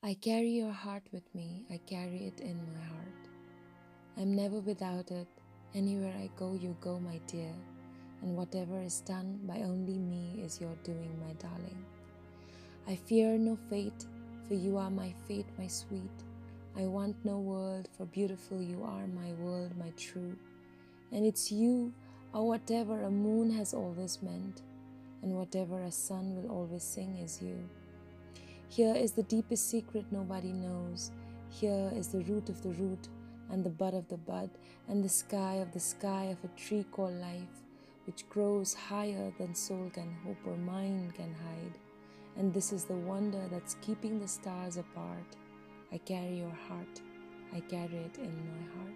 I carry your heart with me, I carry it in my heart. I'm never without it. Anywhere I go, you go, my dear. And whatever is done by only me is your doing, my darling. I fear no fate, for you are my fate, my sweet. I want no world, for beautiful you are, my world, my true. And it's you, or whatever a moon has always meant, and whatever a sun will always sing is you. Here is the deepest secret nobody knows. Here is the root of the root, and the bud of the bud, and the sky of the sky of a tree called life, which grows higher than soul can hope or mind can hide. And this is the wonder that's keeping the stars apart. I carry your heart, I carry it in my heart.